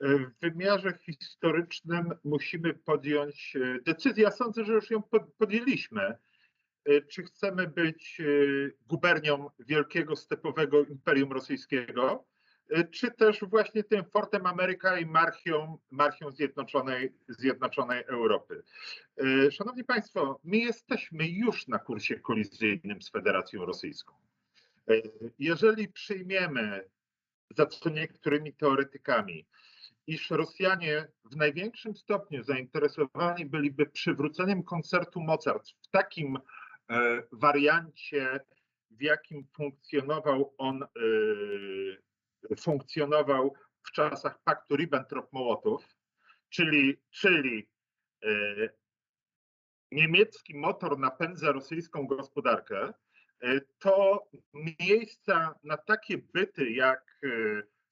W wymiarze historycznym musimy podjąć e, decyzję. Ja sądzę, że już ją podjęliśmy. E, czy chcemy być e, gubernią wielkiego stepowego imperium rosyjskiego, czy też właśnie tym Fortem Ameryka i marchią, marchią Zjednoczonej, Zjednoczonej Europy. Szanowni Państwo, my jesteśmy już na kursie kolizyjnym z Federacją Rosyjską. Jeżeli przyjmiemy za co niektórymi teoretykami, iż Rosjanie w największym stopniu zainteresowani byliby przywróceniem koncertu Mozart w takim e, wariancie, w jakim funkcjonował on, e, funkcjonował w czasach paktu Ribbentrop-Mołotow, czyli, czyli e, niemiecki motor napędza rosyjską gospodarkę, to miejsca na takie byty jak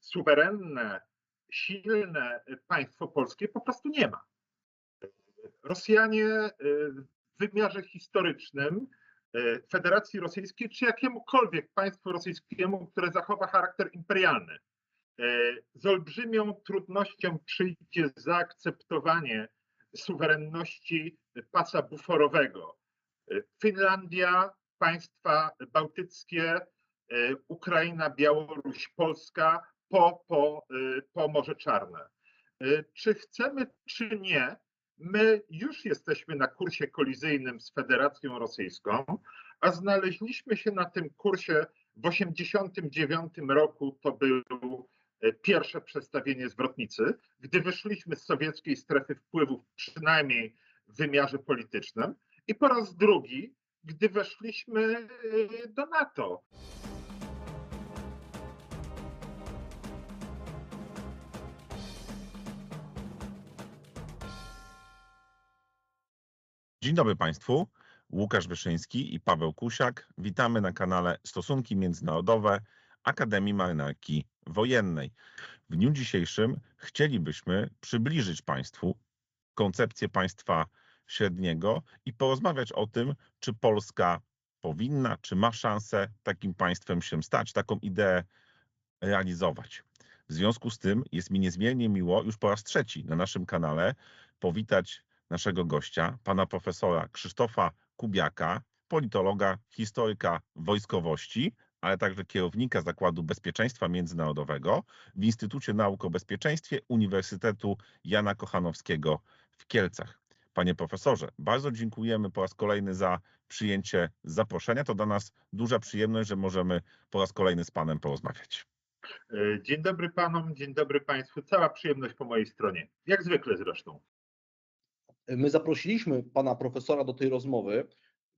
suwerenne silne państwo polskie po prostu nie ma. Rosjanie y, w wymiarze historycznym y, Federacji Rosyjskiej, czy jakiemukolwiek państwu rosyjskiemu, które zachowa charakter imperialny, y, z olbrzymią trudnością przyjdzie zaakceptowanie suwerenności pasa buforowego. Finlandia, państwa bałtyckie, Ukraina, Białoruś, Polska po, po, y, po Morze Czarne. Y, czy chcemy, czy nie, my już jesteśmy na kursie kolizyjnym z Federacją Rosyjską, a znaleźliśmy się na tym kursie w 1989 roku. To był y, pierwsze przestawienie zwrotnicy, gdy wyszliśmy z sowieckiej strefy wpływów, przynajmniej w wymiarze politycznym, i po raz drugi, gdy weszliśmy do NATO. Dzień dobry Państwu. Łukasz Wyszyński i Paweł Kusiak. Witamy na kanale Stosunki Międzynarodowe Akademii Marynarki Wojennej. W dniu dzisiejszym chcielibyśmy przybliżyć Państwu koncepcję państwa średniego i porozmawiać o tym, czy Polska powinna, czy ma szansę takim państwem się stać, taką ideę realizować. W związku z tym jest mi niezmiernie miło już po raz trzeci na naszym kanale powitać naszego gościa, pana profesora Krzysztofa Kubiaka, politologa, historyka wojskowości, ale także kierownika Zakładu Bezpieczeństwa Międzynarodowego w Instytucie Nauk o Bezpieczeństwie Uniwersytetu Jana Kochanowskiego w Kielcach. Panie profesorze, bardzo dziękujemy po raz kolejny za przyjęcie zaproszenia. To dla nas duża przyjemność, że możemy po raz kolejny z panem porozmawiać. Dzień dobry panom, dzień dobry państwu. Cała przyjemność po mojej stronie. Jak zwykle zresztą. My zaprosiliśmy pana profesora do tej rozmowy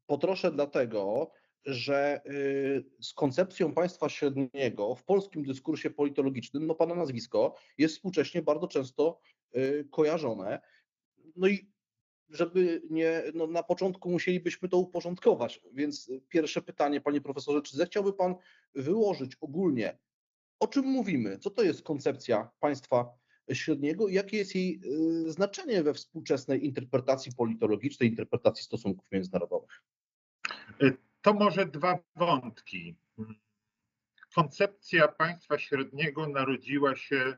po trosze dlatego, że y, z koncepcją państwa średniego w polskim dyskursie politologicznym, no pana nazwisko jest współcześnie bardzo często y, kojarzone. No i żeby nie, no na początku musielibyśmy to uporządkować, więc pierwsze pytanie, panie profesorze, czy zechciałby pan wyłożyć ogólnie, o czym mówimy, co to jest koncepcja państwa średniego i jakie jest jej y, znaczenie we współczesnej interpretacji politologicznej, interpretacji stosunków międzynarodowych? Y, to może dwa wątki. Koncepcja państwa średniego narodziła się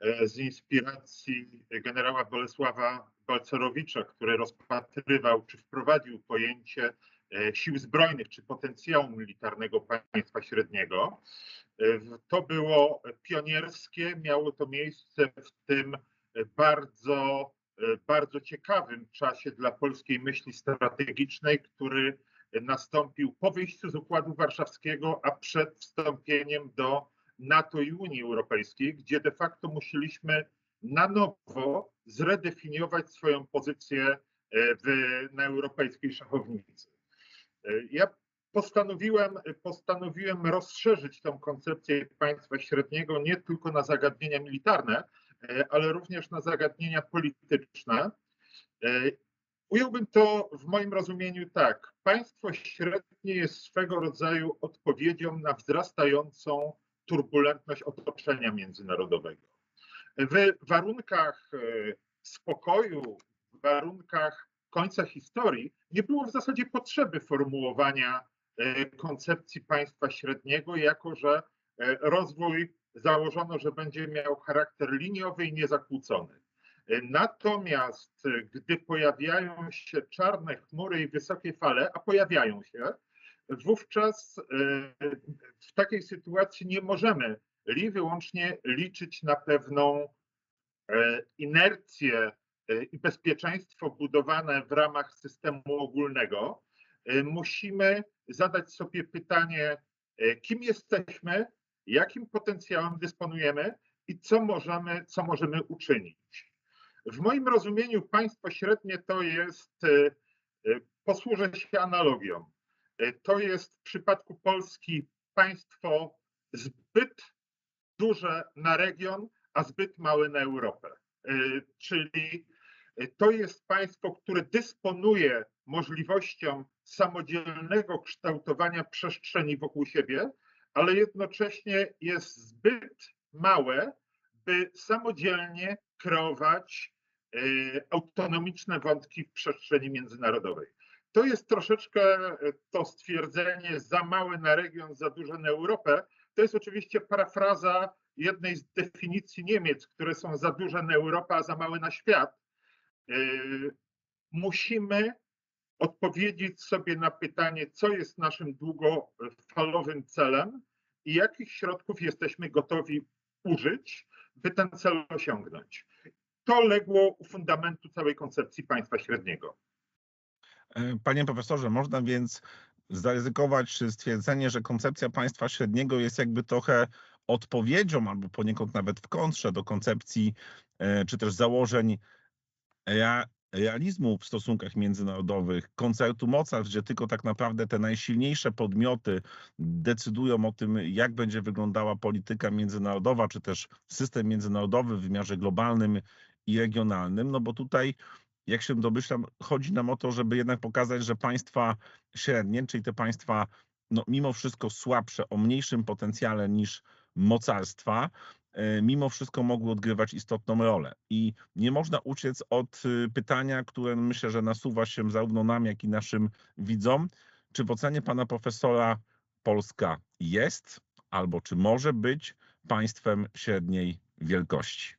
e, z inspiracji generała Bolesława Balcerowicza, który rozpatrywał czy wprowadził pojęcie e, sił zbrojnych czy potencjału militarnego państwa średniego. To było pionierskie, miało to miejsce w tym bardzo, bardzo ciekawym czasie dla polskiej myśli strategicznej, który nastąpił po wyjściu z Układu Warszawskiego, a przed wstąpieniem do NATO i Unii Europejskiej, gdzie de facto musieliśmy na nowo zredefiniować swoją pozycję w, na europejskiej szachownicy. Ja postanowiłem, postanowiłem rozszerzyć tę koncepcję państwa średniego nie tylko na zagadnienia militarne, e, ale również na zagadnienia polityczne. E, ująłbym to w moim rozumieniu tak. Państwo średnie jest swego rodzaju odpowiedzią na wzrastającą turbulentność otoczenia międzynarodowego. W warunkach e, spokoju, w warunkach końca historii nie było w zasadzie potrzeby formułowania koncepcji państwa średniego, jako że e, rozwój założono, że będzie miał charakter liniowy i niezakłócony. Natomiast gdy pojawiają się czarne chmury i wysokie fale, a pojawiają się, wówczas w takiej sytuacji nie możemy li wyłącznie liczyć na pewną inercję i bezpieczeństwo budowane w ramach systemu ogólnego, musimy zadać sobie pytanie, kim jesteśmy, jakim potencjałem dysponujemy i co możemy, co możemy uczynić. W moim rozumieniu państwo średnie to jest, posłużę się analogią, to jest w przypadku Polski państwo zbyt duże na region, a zbyt małe na Europę. Czyli to jest państwo, które dysponuje możliwością samodzielnego kształtowania przestrzeni wokół siebie, ale jednocześnie jest zbyt małe, by samodzielnie kreować autonomiczne wątki w przestrzeni międzynarodowej. To jest troszeczkę to stwierdzenie za małe na region, za duże na Europę. To jest oczywiście parafraza jednej z definicji Niemiec, które są za duże na Europę, a za małe na świat. Musimy odpowiedzieć sobie na pytanie, co jest naszym długofalowym celem i jakich środków jesteśmy gotowi użyć, by ten cel osiągnąć. To legło u fundamentu całej koncepcji państwa średniego. Panie profesorze, można więc zaryzykować stwierdzenie, że koncepcja państwa średniego jest jakby trochę odpowiedzią, albo poniekąd nawet w kontrze do koncepcji, czy też założeń realizmu w stosunkach międzynarodowych, koncertu mocarstw, gdzie tylko tak naprawdę te najsilniejsze podmioty decydują o tym, jak będzie wyglądała polityka międzynarodowa, czy też system międzynarodowy w wymiarze globalnym i regionalnym, no bo tutaj jak się domyślam, chodzi nam o to, żeby jednak pokazać, że państwa średnie, czyli te państwa no, mimo wszystko słabsze, o mniejszym potencjale niż mocarstwa, mimo wszystko mogły odgrywać istotną rolę. I nie można uciec od pytania, które myślę, że nasuwa się zarówno nam, jak i naszym widzom. Czy w ocenie pana profesora Polska jest albo czy może być państwem średniej wielkości?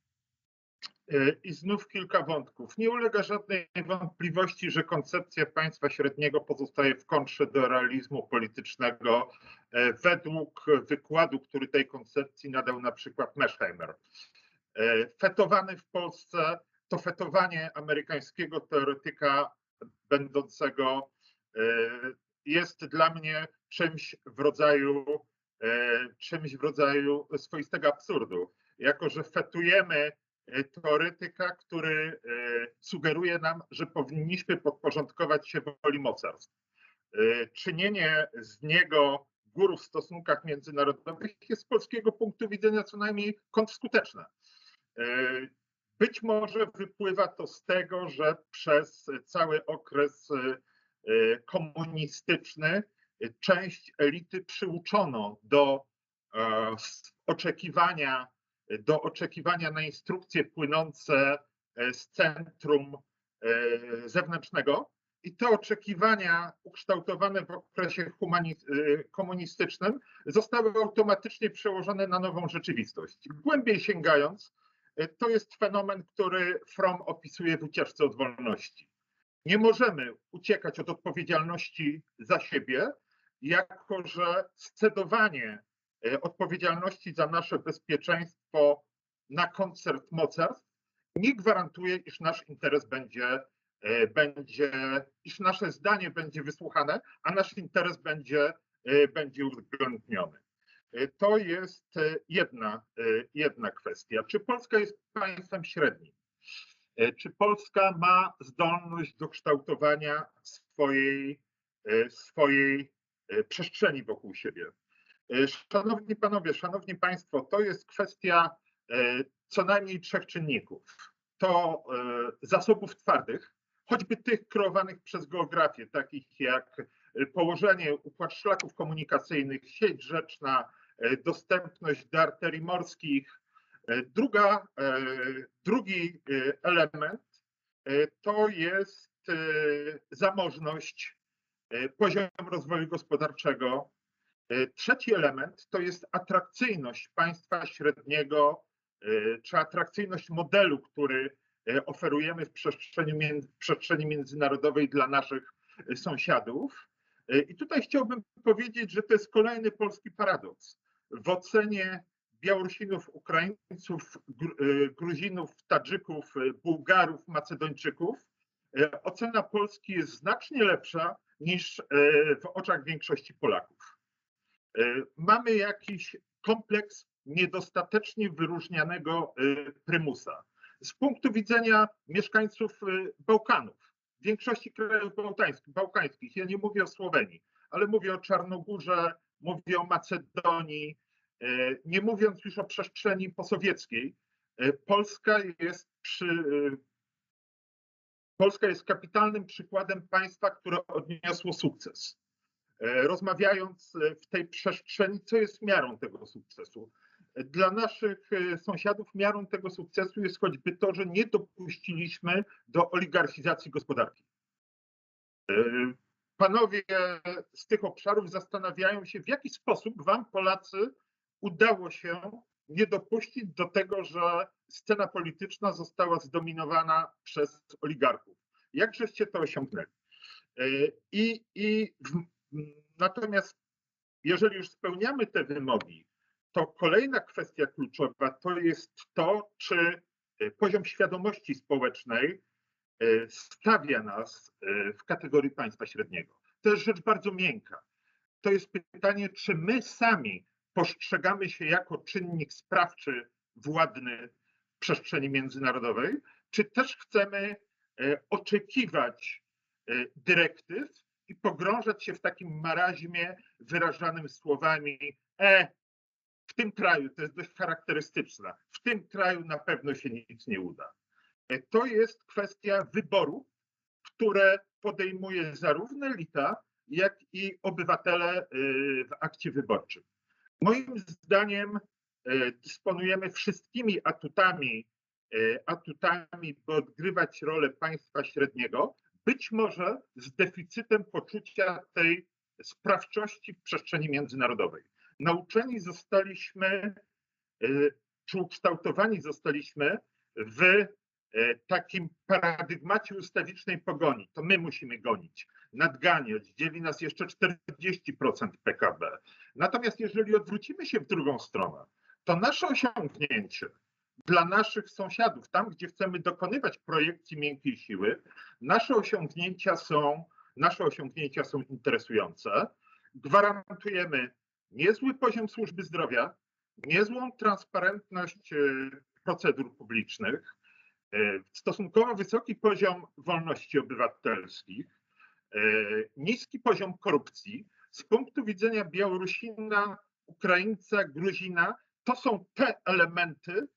I znów kilka wątków. Nie ulega żadnej wątpliwości, że koncepcja państwa średniego pozostaje w kontrze do realizmu politycznego według wykładu, który tej koncepcji nadał na przykład Meschheimer. Fetowany w Polsce to fetowanie amerykańskiego teoretyka będącego jest dla mnie czymś w rodzaju, czymś w rodzaju swoistego absurdu. Jako, że fetujemy teoretyka, który sugeruje nam, że powinniśmy podporządkować się woli mocarstw. Czynienie z niego guru w stosunkach międzynarodowych jest z polskiego punktu widzenia co najmniej kontrskuteczne. Być może wypływa to z tego, że przez cały okres komunistyczny część elity przyuczono do oczekiwania do oczekiwania na instrukcje płynące z centrum zewnętrznego. I te oczekiwania ukształtowane w okresie komunistycznym zostały automatycznie przełożone na nową rzeczywistość. Głębiej sięgając, to jest fenomen, który Fromm opisuje w ucieczce od wolności. Nie możemy uciekać od odpowiedzialności za siebie, jako że scedowanie odpowiedzialności za nasze bezpieczeństwo na koncert mocarstw nie gwarantuje, iż nasz interes będzie, będzie, iż nasze zdanie będzie wysłuchane, a nasz interes będzie, będzie uwzględniony. To jest jedna, jedna kwestia. Czy Polska jest państwem średnim? Czy Polska ma zdolność do kształtowania swojej, swojej przestrzeni wokół siebie? Szanowni panowie, szanowni państwo, to jest kwestia co najmniej trzech czynników. To zasobów twardych, choćby tych kreowanych przez geografię, takich jak położenie, układ szlaków komunikacyjnych, sieć rzeczna, dostępność do arterii morskich. Druga, drugi element to jest zamożność, poziom rozwoju gospodarczego, E, Trzeci element to jest atrakcyjność państwa średniego, e, czy atrakcyjność modelu, który e, oferujemy w przestrzeni, w przestrzeni międzynarodowej dla naszych e, sąsiadów. E, I tutaj chciałbym powiedzieć, że to jest kolejny polski paradoks. W ocenie Białorusinów, Ukraińców, Gru- e, Gruzinów, Tadżyków, e, Bułgarów, Macedończyków, e, ocena Polski jest znacznie lepsza niż e, w oczach większości Polaków. E, Mamy jakiś kompleks niedostatecznie wyróżnianego e, prymusa. Z punktu widzenia mieszkańców e, Bałkanów, większości krajów bałkańskich, bałkańskich, ja nie mówię o Słowenii, ale mówię o Czarnogórze, mówię o Macedonii, nie mówiąc już o przestrzeni posowieckiej, Polska jest przy, Polska jest kapitalnym przykładem państwa, które odniosło sukces. E, Rozmawiając e, w tej przestrzeni, co jest miarą tego sukcesu? Dla naszych e, sąsiadów miarą tego sukcesu jest choćby to, że nie dopuściliśmy do oligarchizacji gospodarki. Panowie z tych obszarów zastanawiają się, w jaki sposób Wam, Polacy, udało się nie dopuścić do tego, że scena polityczna została zdominowana przez oligarchów. Jak żeście to osiągnęli? I, i w, natomiast jeżeli już spełniamy te wymogi, to kolejna kwestia kluczowa to jest to, czy e, poziom świadomości społecznej e, stawia nas e, w kategorii państwa średniego. To jest rzecz bardzo miękka. To jest pytanie, czy my sami postrzegamy się jako czynnik sprawczy, władny w przestrzeni międzynarodowej, czy też chcemy oczekiwać dyrektyw i pogrążać się w takim marazmie wyrażanym słowami e, w tym kraju, to jest dość charakterystyczne, w tym kraju na pewno się nic nie uda. E, To jest kwestia wyborów, które podejmuje zarówno elita, jak i obywatele y, w akcie wyborczym. Moim zdaniem e, dysponujemy wszystkimi atutami, e, atutami, by odgrywać rolę państwa średniego, być może z deficytem poczucia tej sprawczości w przestrzeni międzynarodowej. Nauczeni zostaliśmy, e, czy ukształtowani zostaliśmy w e, takim paradygmacie ustawicznej pogoni. To my musimy gonić, nadganiać. Dzieli nas jeszcze 40% PKB. Natomiast jeżeli odwrócimy się w drugą stronę, to nasze osiągnięcie dla naszych sąsiadów, tam gdzie chcemy dokonywać projekcji miękkiej siły, nasze osiągnięcia są, nasze osiągnięcia są interesujące. Gwarantujemy niezły poziom służby zdrowia, niezłą transparentność e, procedur publicznych, e, stosunkowo wysoki poziom wolności obywatelskich, e, niski poziom korupcji. Z punktu widzenia Białorusina, Ukraińca, Gruzina, to są te elementy,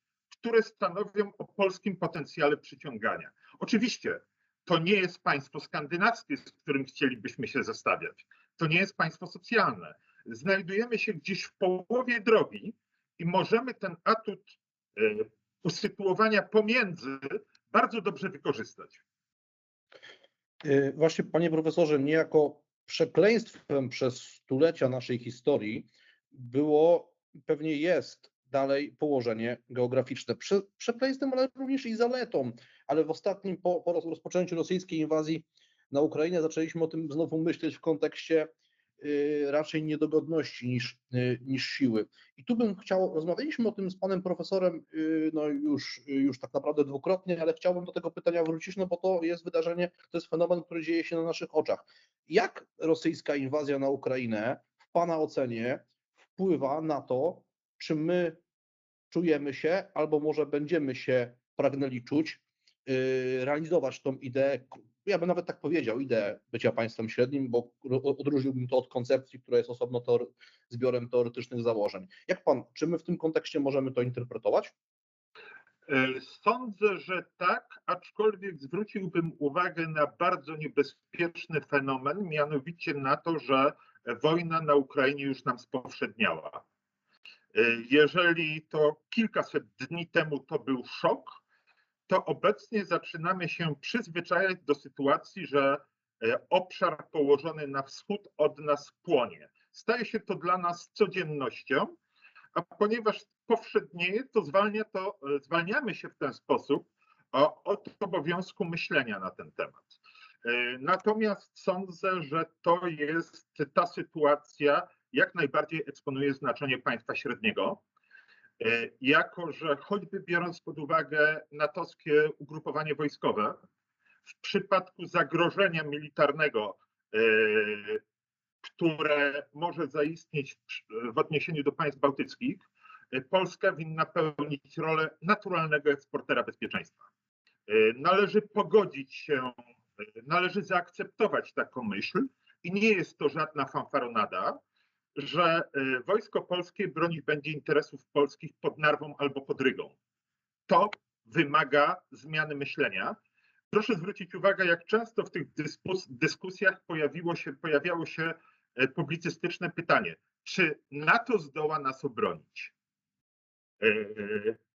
które stanowią o polskim potencjale przyciągania. Oczywiście to nie jest państwo skandynawskie, z którym chcielibyśmy się zestawiać. To nie jest państwo socjalne. Znajdujemy się gdzieś w połowie drogi i możemy ten atut e, usytuowania pomiędzy bardzo dobrze wykorzystać. Y, Właśnie, panie profesorze, niejako przekleństwem przez stulecia naszej historii było, pewnie jest dalej położenie geograficzne. Przekleństwem, ale również i zaletą. Ale w ostatnim, po, po roz- rozpoczęciu rosyjskiej inwazji na Ukrainę, zaczęliśmy o tym znowu myśleć w kontekście y, raczej niedogodności niż, y, niż siły. I tu bym chciał, rozmawialiśmy o tym z panem profesorem y, no już, już tak naprawdę dwukrotnie, ale chciałbym do tego pytania wrócić, no bo to jest wydarzenie, to jest fenomen, który dzieje się na naszych oczach. Jak rosyjska inwazja na Ukrainę w pana ocenie wpływa na to, czy my czujemy się, albo może będziemy się pragnęli czuć, yy, realizować tą ideę, ja bym nawet tak powiedział, ideę bycia państwem średnim, bo odróżniłbym to od koncepcji, która jest osobno teore- zbiorem teoretycznych założeń. Jak pan, czy my w tym kontekście możemy to interpretować? E, Sądzę, że tak, aczkolwiek zwróciłbym uwagę na bardzo niebezpieczny fenomen, mianowicie na to, że wojna na Ukrainie już nam spowszedniała. E, Jeżeli to kilkaset dni temu to był szok, to obecnie zaczynamy się przyzwyczajać do sytuacji, że e, obszar położony na wschód od nas płonie. staje się to dla nas codziennością, a ponieważ powszednieje, to, zwalnia to zwalniamy się w ten sposób od obowiązku myślenia na ten temat. Natomiast sądzę, że to jest ta sytuacja, jak najbardziej eksponuje znaczenie państwa średniego, jako że choćby biorąc pod uwagę natowskie ugrupowanie wojskowe, w przypadku zagrożenia militarnego, e, które może zaistnieć w odniesieniu do państw bałtyckich, e, Polska winna pełnić rolę naturalnego eksportera bezpieczeństwa. E, należy pogodzić się, należy zaakceptować taką myśl i nie jest to żadna fanfaronada, że wojsko polskie bronić będzie interesów polskich pod Narwą albo pod Rygą. To wymaga zmiany myślenia proszę zwrócić uwagę, jak często w tych dyskusjach pojawiło się, pojawiało się e, publicystyczne pytanie, czy NATO zdoła nas obronić? E,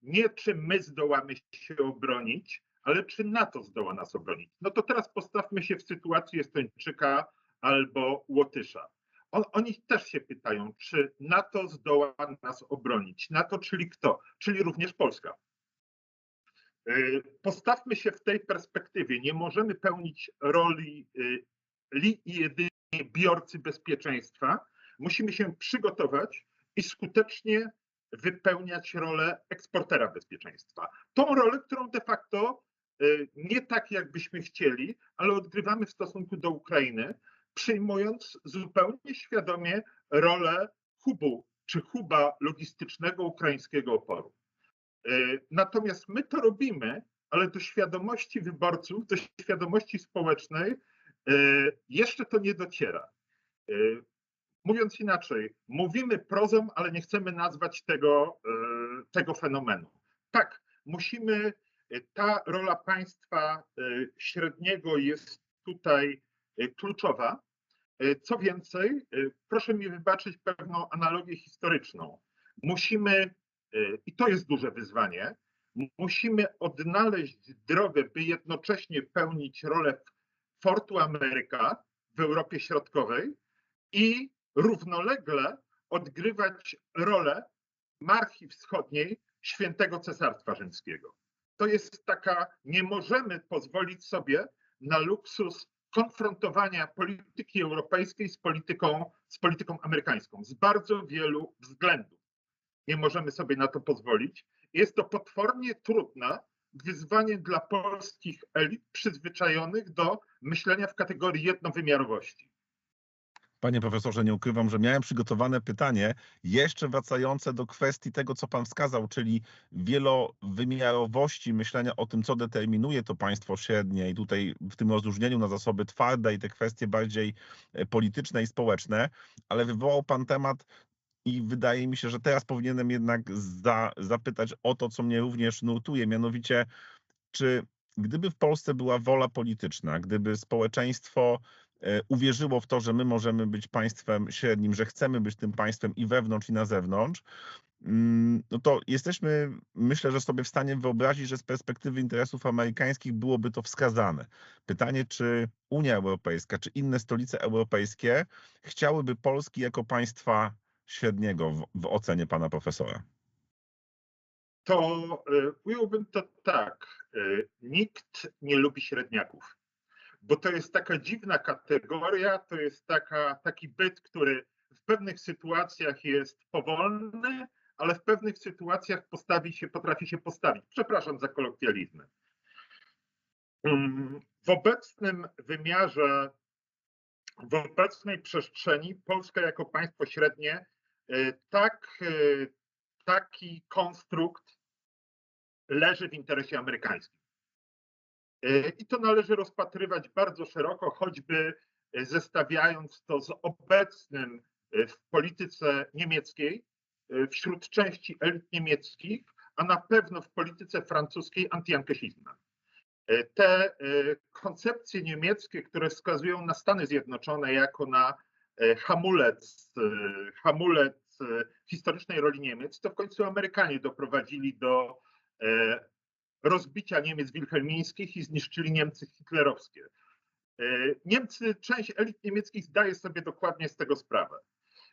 nie czy my zdołamy się obronić, ale czy NATO zdoła nas obronić? No to teraz postawmy się w sytuacji Estończyka albo Łotysza. On, oni też się pytają, czy NATO zdoła nas obronić. NATO, czyli kto? Czyli również Polska. E, postawmy się w tej perspektywie. Nie możemy pełnić roli e, li i jedynie biorcy bezpieczeństwa. Musimy się przygotować i skutecznie wypełniać rolę eksportera bezpieczeństwa. Tą rolę, którą de facto e, nie tak, jakbyśmy chcieli, ale odgrywamy w stosunku do Ukrainy, przyjmując zupełnie świadomie rolę hubu czy huba logistycznego ukraińskiego oporu. E, natomiast my to robimy, ale do świadomości wyborców, do świadomości społecznej e, jeszcze to nie dociera. E, mówiąc inaczej, mówimy prozą, ale nie chcemy nazwać tego, tego fenomenu. Tak, musimy, ta rola państwa średniego jest tutaj kluczowa. Co więcej, proszę mi wybaczyć pewną analogię historyczną. Musimy i to jest duże wyzwanie, musimy odnaleźć drogę, by jednocześnie pełnić rolę Fortu Ameryka w Europie Środkowej i równolegle odgrywać rolę Marchi Wschodniej Świętego Cesarstwa Rzymskiego. To jest taka, nie możemy pozwolić sobie na luksus konfrontowania polityki europejskiej z polityką, z polityką amerykańską z bardzo wielu względów nie możemy sobie na to pozwolić. Jest to potwornie trudne wyzwanie dla polskich elit przyzwyczajonych do myślenia w kategorii jednowymiarowości. Panie profesorze, nie ukrywam, że miałem przygotowane pytanie, jeszcze wracające do kwestii tego, co pan wskazał, czyli wielowymiarowości myślenia o tym, co determinuje to państwo średnie i tutaj w tym rozróżnieniu na zasoby twarde i te kwestie bardziej e, polityczne i społeczne, ale wywołał pan temat i wydaje mi się, że teraz powinienem jednak za, zapytać o to, co mnie również nurtuje, mianowicie, czy gdyby w Polsce była wola polityczna, gdyby społeczeństwo uwierzyło w to, że my możemy być państwem średnim, że chcemy być tym państwem i wewnątrz, i na zewnątrz, mm, no to jesteśmy, myślę, że sobie w stanie wyobrazić, że z perspektywy interesów amerykańskich byłoby to wskazane. Pytanie, czy Unia Europejska, czy inne stolice europejskie chciałyby Polski jako państwa średniego w, w ocenie pana profesora? To e, ująłbym to tak. E, nikt nie lubi średniaków, bo to jest taka dziwna kategoria, to jest taka, taki byt, który w pewnych sytuacjach jest powolny, ale w pewnych sytuacjach postawi się, potrafi się postawić. Przepraszam za kolokwializmy. Mm, w obecnym wymiarze, w obecnej przestrzeni Polska jako państwo średnie E, tak, e, taki konstrukt leży w interesie amerykańskim. E, I to należy rozpatrywać bardzo szeroko, choćby zestawiając to z obecnym w polityce niemieckiej, wśród części elit niemieckich, a na pewno w polityce francuskiej antyankesizmem. Te koncepcje niemieckie, które wskazują na Stany Zjednoczone jako na E, hamulec, e, hamulec e, historycznej roli Niemiec, to w końcu Amerykanie doprowadzili do rozbicia Niemiec wilhelmińskich i zniszczyli Niemcy hitlerowskie. Niemcy, część elit niemieckich zdaje sobie dokładnie z tego sprawę.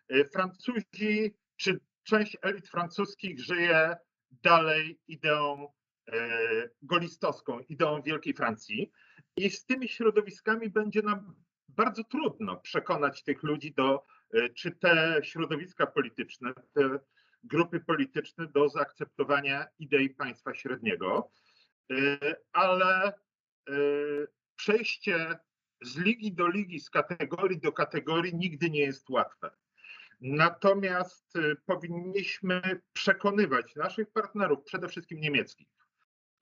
e, Francuzi czy część elit francuskich żyje dalej ideą e, golistowską, ideą Wielkiej Francji i z tymi środowiskami będzie nam bardzo trudno przekonać tych ludzi do, e, czy te środowiska polityczne, te grupy polityczne do zaakceptowania idei państwa średniego, E, ale e, przejście z ligi do ligi, z kategorii do kategorii nigdy nie jest łatwe. Natomiast e, powinniśmy przekonywać naszych partnerów, przede wszystkim niemieckich,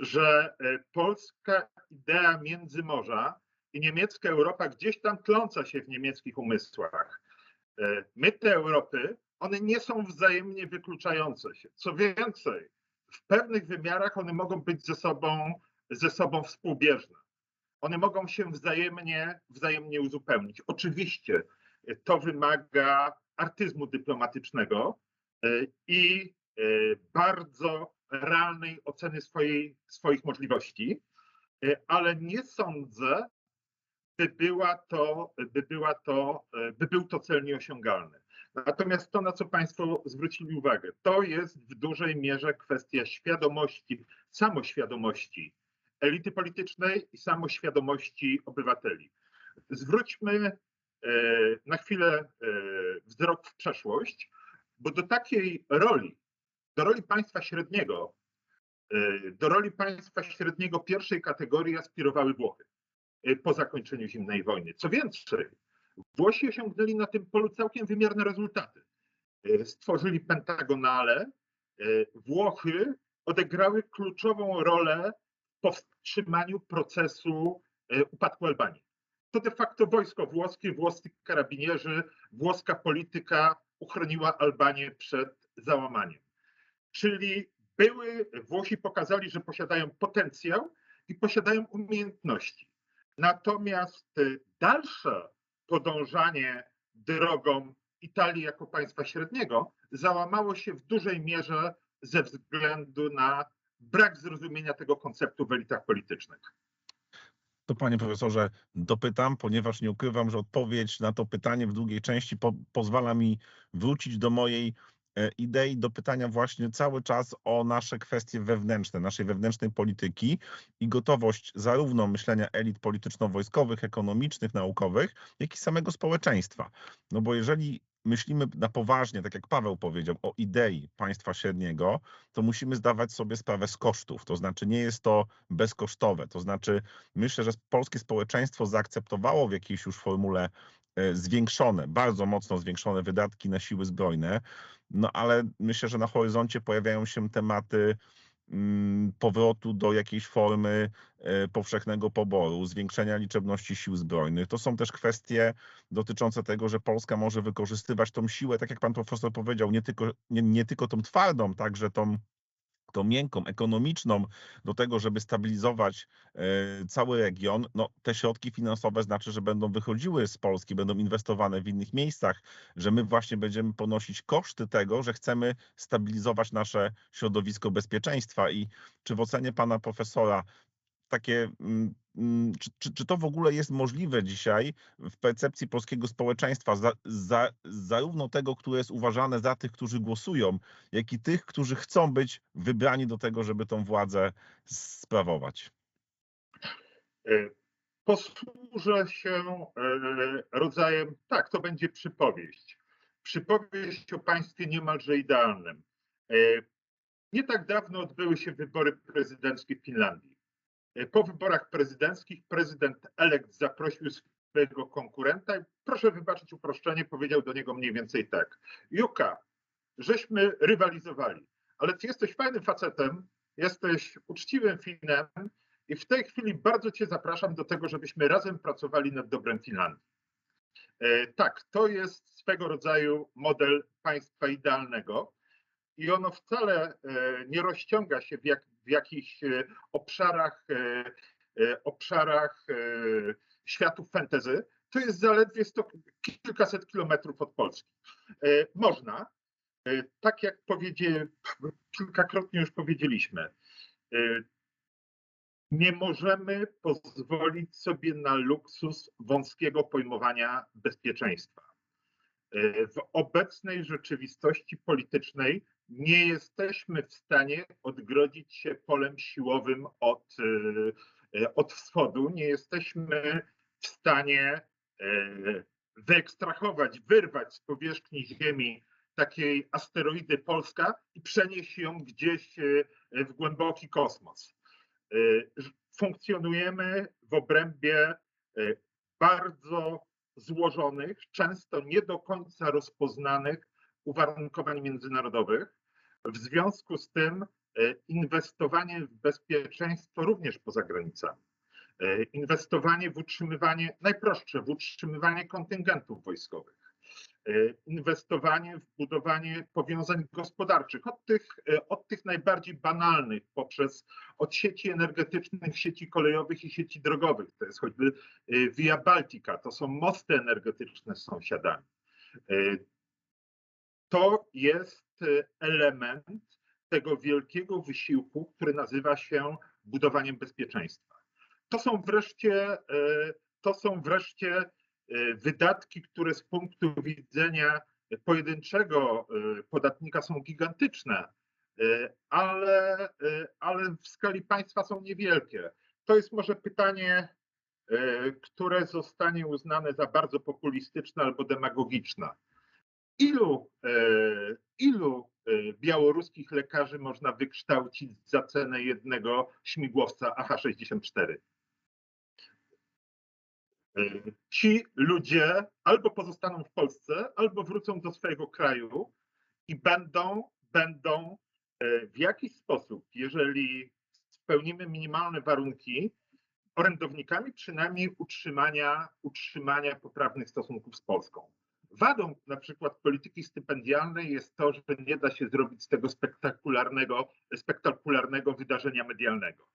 że polska idea Międzymorza i niemiecka Europa gdzieś tam tląca się w niemieckich umysłach. My te Europy, one nie są wzajemnie wykluczające się. Co więcej, w pewnych wymiarach one mogą być ze sobą, ze sobą współbieżne. One mogą się wzajemnie, wzajemnie uzupełnić. Oczywiście to wymaga artyzmu dyplomatycznego e, i e, bardzo realnej oceny swojej, swoich możliwości, e, ale nie sądzę, by, była to, by, była to, by był to cel nieosiągalny. Natomiast to, na co Państwo zwrócili uwagę, to jest w dużej mierze kwestia świadomości, samoświadomości elity politycznej i samoświadomości obywateli. Zwróćmy e, na chwilę e, wzrok w przeszłość, bo do takiej roli, do roli państwa średniego, e, do roli państwa średniego pierwszej kategorii aspirowały Włochy po zakończeniu zimnej wojny. Co więcej, Włosi osiągnęli na tym polu całkiem wymierne rezultaty. E, Stworzyli pentagonale. E, Włochy odegrały kluczową rolę w powstrzymaniu procesu e, upadku Albanii. To de facto wojsko włoskie, włoscy karabinierzy, włoska polityka uchroniła Albanię przed załamaniem. Czyli były, Włosi pokazali, że posiadają potencjał i posiadają umiejętności. Natomiast dalsze podążanie drogą Italii jako państwa średniego załamało się w dużej mierze ze względu na brak zrozumienia tego konceptu w elitach politycznych. To panie profesorze, dopytam, ponieważ nie ukrywam, że odpowiedź na to pytanie w drugiej części po, pozwala mi wrócić do mojej idei, do pytania właśnie cały czas o nasze kwestie wewnętrzne, naszej wewnętrznej polityki i gotowość zarówno myślenia elit polityczno-wojskowych, ekonomicznych, naukowych, jak i samego społeczeństwa. No bo jeżeli myślimy na poważnie, tak jak Paweł powiedział, o idei państwa średniego, to musimy zdawać sobie sprawę z kosztów. To znaczy nie jest to bezkosztowe. To znaczy myślę, że polskie społeczeństwo zaakceptowało w jakiejś już formule e, zwiększone, bardzo mocno zwiększone wydatki na siły zbrojne, no ale myślę, że na horyzoncie pojawiają się tematy mm, powrotu do jakiejś formy e, powszechnego poboru, zwiększenia liczebności sił zbrojnych. To są też kwestie dotyczące tego, że Polska może wykorzystywać tą siłę, tak jak pan profesor powiedział, nie tylko, nie, nie tylko tą twardą, także tą tą miękką, ekonomiczną do tego, żeby stabilizować e, cały region, no te środki finansowe znaczy, że będą wychodziły z Polski, będą inwestowane w innych miejscach, że my właśnie będziemy ponosić koszty tego, że chcemy stabilizować nasze środowisko bezpieczeństwa. I czy w ocenie pana profesora takie, mm, czy, czy, czy to w ogóle jest możliwe dzisiaj w percepcji polskiego społeczeństwa, za, za, zarówno tego, które jest uważane za tych, którzy głosują, jak i tych, którzy chcą być wybrani do tego, żeby tą władzę sprawować? E, Posłużę się e, rodzajem, tak, to będzie przypowieść. Przypowieść o państwie niemalże idealnym. E, Nie tak dawno odbyły się wybory prezydenckie w Finlandii. E, Po wyborach prezydenckich prezydent elekt zaprosił swojego konkurenta i proszę wybaczyć uproszczenie, powiedział do niego mniej więcej tak. Juka, żeśmy rywalizowali, ale ty jesteś fajnym facetem, jesteś uczciwym Finem i w tej chwili bardzo cię zapraszam do tego, żebyśmy razem pracowali nad dobrem Finlandii. E, Tak, to jest swego rodzaju model państwa idealnego i ono wcale e, nie rozciąga się w, jak, w jakichś e, obszarach, e, e, obszarach światów fantasy. To jest zaledwie sto, kilkaset kilometrów od Polski. Można, tak jak powiedzie, kilkakrotnie już powiedzieliśmy, nie możemy pozwolić sobie na luksus wąskiego pojmowania bezpieczeństwa. w obecnej rzeczywistości politycznej nie jesteśmy w stanie odgrodzić się polem siłowym od, od wschodu, nie jesteśmy w stanie wyekstrahować, wyrwać z powierzchni Ziemi takiej asteroidy Polska i przenieść ją gdzieś w głęboki kosmos. Funkcjonujemy w obrębie bardzo złożonych, często nie do końca rozpoznanych uwarunkowań międzynarodowych. W związku z tym inwestowanie w bezpieczeństwo również poza granicami, inwestowanie w utrzymywanie, najprostsze, w utrzymywanie kontyngentów wojskowych, inwestowanie w budowanie powiązań gospodarczych, od tych, od tych najbardziej banalnych, poprzez od sieci energetycznych, sieci kolejowych i sieci drogowych. To jest choćby Via Baltica, to są mosty energetyczne z sąsiadami. To jest element tego wielkiego wysiłku, który nazywa się budowaniem bezpieczeństwa. To są wreszcie, to są wreszcie wydatki, które z punktu widzenia pojedynczego podatnika są gigantyczne, ale, ale w skali państwa są niewielkie. To jest może pytanie, które zostanie uznane za bardzo populistyczne albo demagogiczne. Ilu, ilu białoruskich lekarzy można wykształcić za cenę jednego śmigłowca AH-64? Ci ludzie albo pozostaną w Polsce, albo wrócą do swojego kraju i będą, będą w jakiś sposób, jeżeli spełnimy minimalne warunki, orędownikami przynajmniej utrzymania, utrzymania poprawnych stosunków z Polską. Wadą na przykład polityki stypendialnej jest to, że nie da się zrobić z tego spektakularnego, spektakularnego wydarzenia medialnego.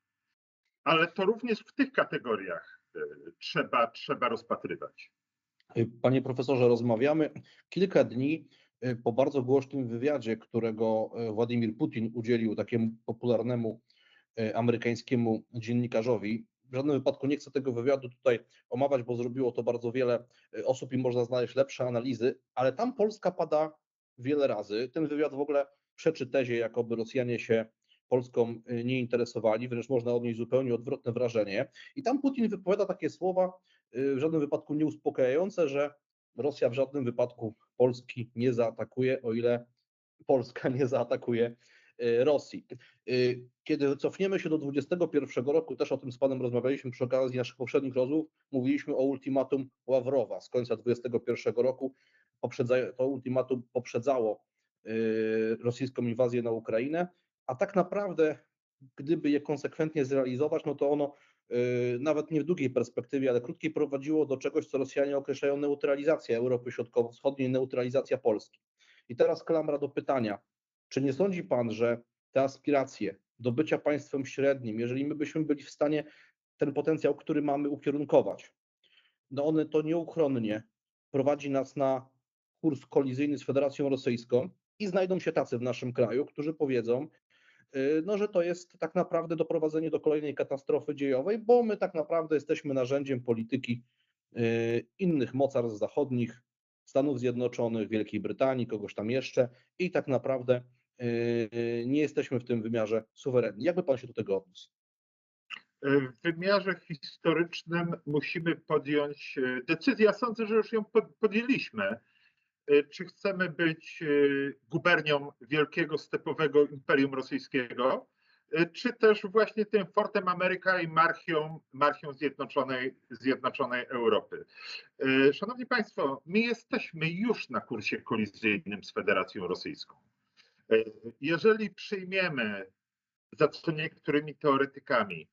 Ale to również w tych kategoriach trzeba, trzeba rozpatrywać. Panie profesorze, rozmawiamy kilka dni po bardzo głośnym wywiadzie, którego Władimir Putin udzielił takiemu popularnemu amerykańskiemu dziennikarzowi. W żadnym wypadku nie chcę tego wywiadu tutaj omawiać, bo zrobiło to bardzo wiele osób i można znaleźć lepsze analizy, ale tam Polska pada wiele razy. Ten wywiad w ogóle przeczy tezie, jakoby Rosjanie się Polską nie interesowali, wręcz można odnieść zupełnie odwrotne wrażenie. I tam Putin wypowiada takie słowa, w żadnym wypadku nieuspokajające, że Rosja w żadnym wypadku Polski nie zaatakuje, o ile Polska nie zaatakuje Rosji. Kiedy cofniemy się do 2021 roku, też o tym z Panem rozmawialiśmy przy okazji naszych poprzednich rozmów, mówiliśmy o ultimatum Ławrowa z końca 2021 roku. To ultimatum poprzedzało rosyjską inwazję na Ukrainę, a tak naprawdę, gdyby je konsekwentnie zrealizować, no to ono nawet nie w długiej perspektywie, ale krótkiej prowadziło do czegoś, co Rosjanie określają neutralizacja Europy Środkowo-Wschodniej, neutralizacja Polski. I teraz klamra do pytania, czy nie sądzi Pan, że te aspiracje do bycia państwem średnim, jeżeli my byśmy byli w stanie ten potencjał, który mamy, ukierunkować, no one to nieuchronnie prowadzi nas na kurs kolizyjny z Federacją Rosyjską i znajdą się tacy w naszym kraju, którzy powiedzą, no, że to jest tak naprawdę doprowadzenie do kolejnej katastrofy dziejowej, bo my tak naprawdę jesteśmy narzędziem polityki innych mocarstw zachodnich, Stanów Zjednoczonych, Wielkiej Brytanii, kogoś tam jeszcze i tak naprawdę nie jesteśmy w tym wymiarze suwerenni. Jakby pan się do tego odniósł? W wymiarze historycznym musimy podjąć decyzję. Ja sądzę, że już ją podjęliśmy. Czy chcemy być gubernią wielkiego stepowego imperium rosyjskiego, czy też właśnie tym Fortem Ameryka i marchią, marchią Zjednoczonej, Zjednoczonej Europy. Szanowni Państwo, my jesteśmy już na kursie kolizyjnym z Federacją Rosyjską. Jeżeli przyjmiemy, za co niektórymi teoretykami,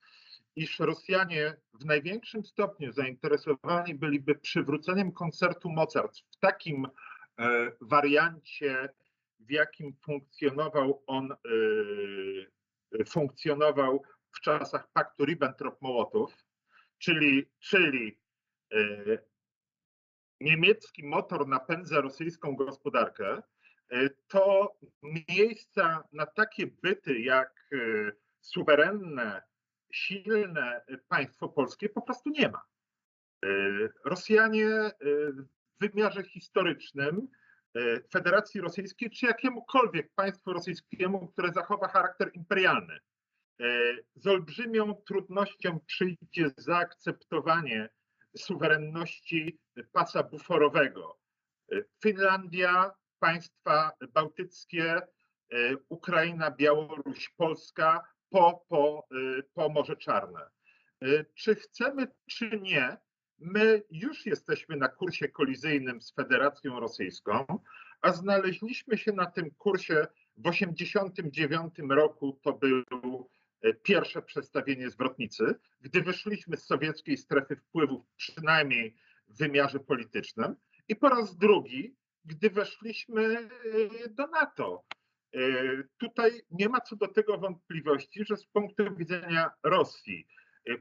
iż Rosjanie w największym stopniu zainteresowani byliby przywróceniem koncertu mocarstw w takim wariancie, w jakim funkcjonował on, funkcjonował w czasach paktu Ribbentrop-Mołotow, czyli, czyli niemiecki motor napędza rosyjską gospodarkę, to miejsca na takie byty jak suwerenne, silne państwo polskie po prostu nie ma. Rosjanie wymiarze historycznym e, Federacji Rosyjskiej, czy jakiemukolwiek państwu rosyjskiemu, które zachowa charakter imperialny. E, Z olbrzymią trudnością przyjdzie zaakceptowanie suwerenności pasa buforowego. E, Finlandia, państwa bałtyckie, e, Ukraina, Białoruś, Polska po, po, e, po Morze Czarne. E, Czy chcemy, czy nie, my już jesteśmy na kursie kolizyjnym z Federacją Rosyjską, a znaleźliśmy się na tym kursie w 1989 roku. To był e, pierwsze przestawienie zwrotnicy, gdy wyszliśmy z sowieckiej strefy wpływów, przynajmniej w wymiarze politycznym, i po raz drugi, gdy weszliśmy e, do NATO. E, Tutaj nie ma co do tego wątpliwości, że z punktu widzenia Rosji,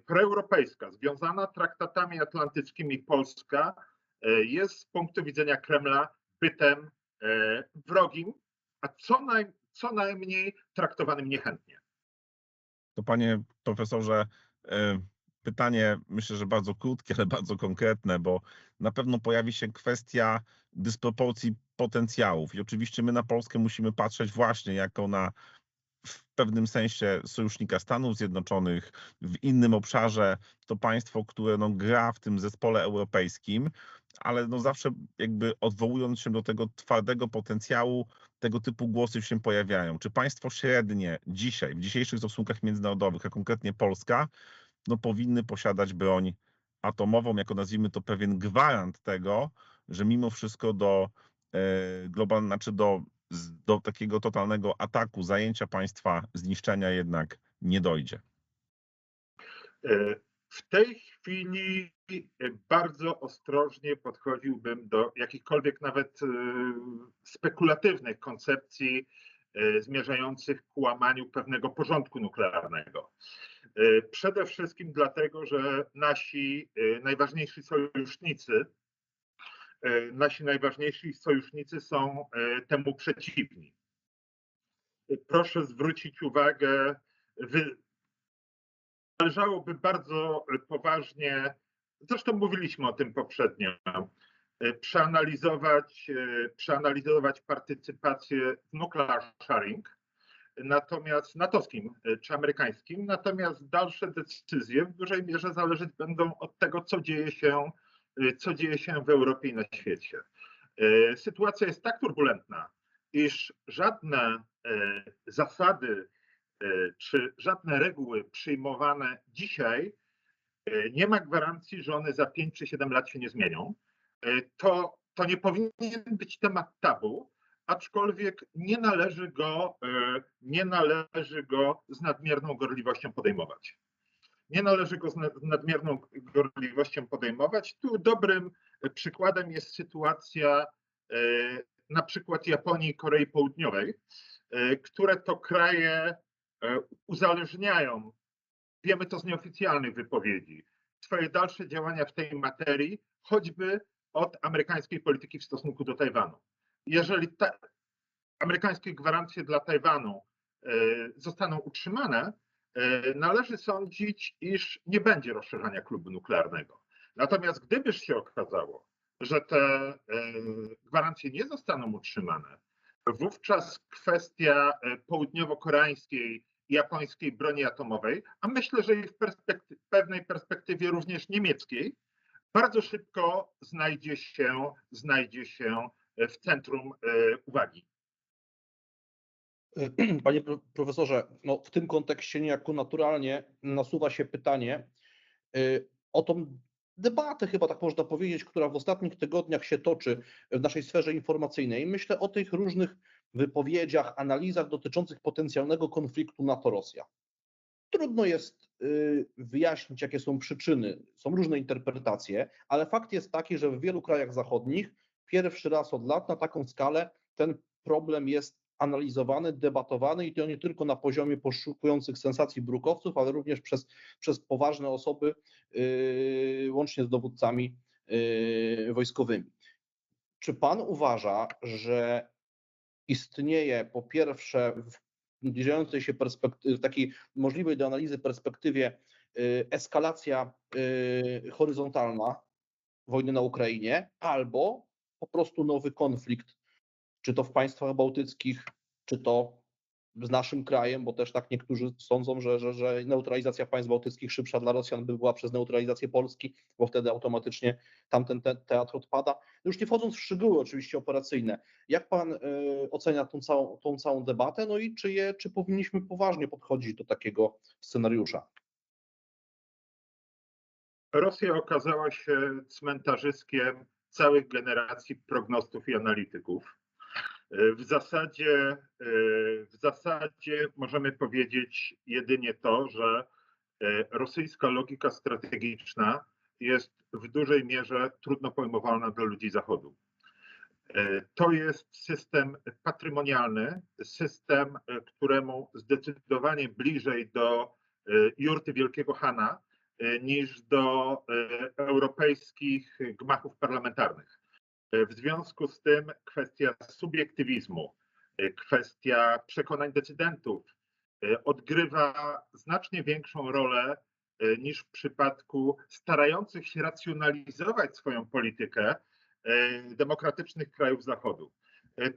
proeuropejska, związana traktatami atlantyckimi Polska e, jest z punktu widzenia Kremla bytem e, wrogim, a co, naj, co najmniej traktowanym niechętnie. To panie profesorze, e, pytanie myślę, że bardzo krótkie, ale bardzo konkretne, bo na pewno pojawi się kwestia dysproporcji potencjałów. I oczywiście my na Polskę musimy patrzeć właśnie jako na w pewnym sensie sojusznika Stanów Zjednoczonych, w innym obszarze to państwo, które no, gra w tym zespole europejskim, ale no zawsze jakby odwołując się do tego twardego potencjału, tego typu głosy się pojawiają. Czy państwo średnie dzisiaj, w dzisiejszych stosunkach międzynarodowych, a konkretnie Polska, no powinny posiadać broń atomową, jako nazwijmy to pewien gwarant tego, że mimo wszystko do e, globalnego, znaczy do, do takiego totalnego ataku, zajęcia państwa, zniszczenia jednak nie dojdzie. E, W tej chwili e, bardzo ostrożnie podchodziłbym do jakichkolwiek nawet e, spekulatywnych koncepcji zmierzających ku łamaniu pewnego porządku nuklearnego. Przede wszystkim dlatego, że nasi najważniejsi sojusznicy, nasi najważniejsi sojusznicy są e, temu przeciwni. E, Proszę zwrócić uwagę, wy, należałoby bardzo poważnie, zresztą mówiliśmy o tym poprzednio, e, przeanalizować, e, przeanalizować partycypację w nuclear sharing, natomiast natowskim e, czy amerykańskim, natomiast dalsze decyzje w dużej mierze zależeć będą od tego, co dzieje się, e, co dzieje się w Europie i na świecie. E, Sytuacja jest tak turbulentna, iż żadne e, zasady czy żadne reguły przyjmowane dzisiaj nie ma gwarancji, że one za 5 czy 7 lat się nie zmienią. To, to nie powinien być temat tabu, aczkolwiek nie należy go, nie należy go z nadmierną gorliwością podejmować. Nie należy go z nad- z nadmierną gorliwością podejmować. Tu dobrym przykładem jest sytuacja e, na przykład Japonii i Korei Południowej, e, które to kraje e, uzależniają, wiemy to z nieoficjalnych wypowiedzi, swoje dalsze działania w tej materii, choćby od amerykańskiej polityki w stosunku do Tajwanu. Jeżeli amerykańskie gwarancje dla Tajwanu e, zostaną utrzymane, e, należy sądzić, iż nie będzie rozszerzania klubu nuklearnego. Natomiast gdybyż się okazało, że te e, gwarancje nie zostaną utrzymane, wówczas kwestia e, południowo-koreańskiej i japońskiej broni atomowej, a myślę, że i w pewnej perspektywie również niemieckiej, bardzo szybko znajdzie się, znajdzie się w centrum e, uwagi. Panie pro- profesorze, no w tym kontekście niejako naturalnie nasuwa się pytanie y, o tą debatę, chyba tak można powiedzieć, która w ostatnich tygodniach się toczy w naszej sferze informacyjnej. Myślę o tych różnych wypowiedziach, analizach dotyczących potencjalnego konfliktu NATO-Rosja. Trudno jest y, wyjaśnić, jakie są przyczyny. Są różne interpretacje, ale fakt jest taki, że w wielu krajach zachodnich pierwszy raz od lat na taką skalę ten problem jest analizowany, debatowany i to nie tylko na poziomie poszukujących sensacji brukowców, ale również przez, przez poważne osoby, yy, łącznie z dowódcami yy, wojskowymi. Czy pan uważa, że istnieje po pierwsze w zbliżającej się perspektywie, takiej możliwej do analizy perspektywie yy, eskalacja yy, horyzontalna wojny na Ukrainie, albo po prostu nowy konflikt, czy to w państwach bałtyckich, czy to z naszym krajem, bo też tak niektórzy sądzą, że, że, że neutralizacja państw bałtyckich szybsza dla Rosjan by była przez neutralizację Polski, bo wtedy automatycznie tamten te, teatr odpada. No już nie wchodząc w szczegóły oczywiście operacyjne, jak pan y, ocenia tą całą, tą całą debatę, no i czy, je, czy powinniśmy poważnie podchodzić do takiego scenariusza? Rosja okazała się cmentarzyskiem całych generacji prognostów i analityków. W zasadzie, w zasadzie możemy powiedzieć jedynie to, że rosyjska logika strategiczna jest w dużej mierze trudno pojmowalna dla ludzi Zachodu. To jest system patrymonialny, system, któremu zdecydowanie bliżej do jurty Wielkiego Hana niż do europejskich gmachów parlamentarnych. W związku z tym kwestia subiektywizmu, kwestia przekonań decydentów odgrywa znacznie większą rolę niż w przypadku starających się racjonalizować swoją politykę demokratycznych krajów Zachodu.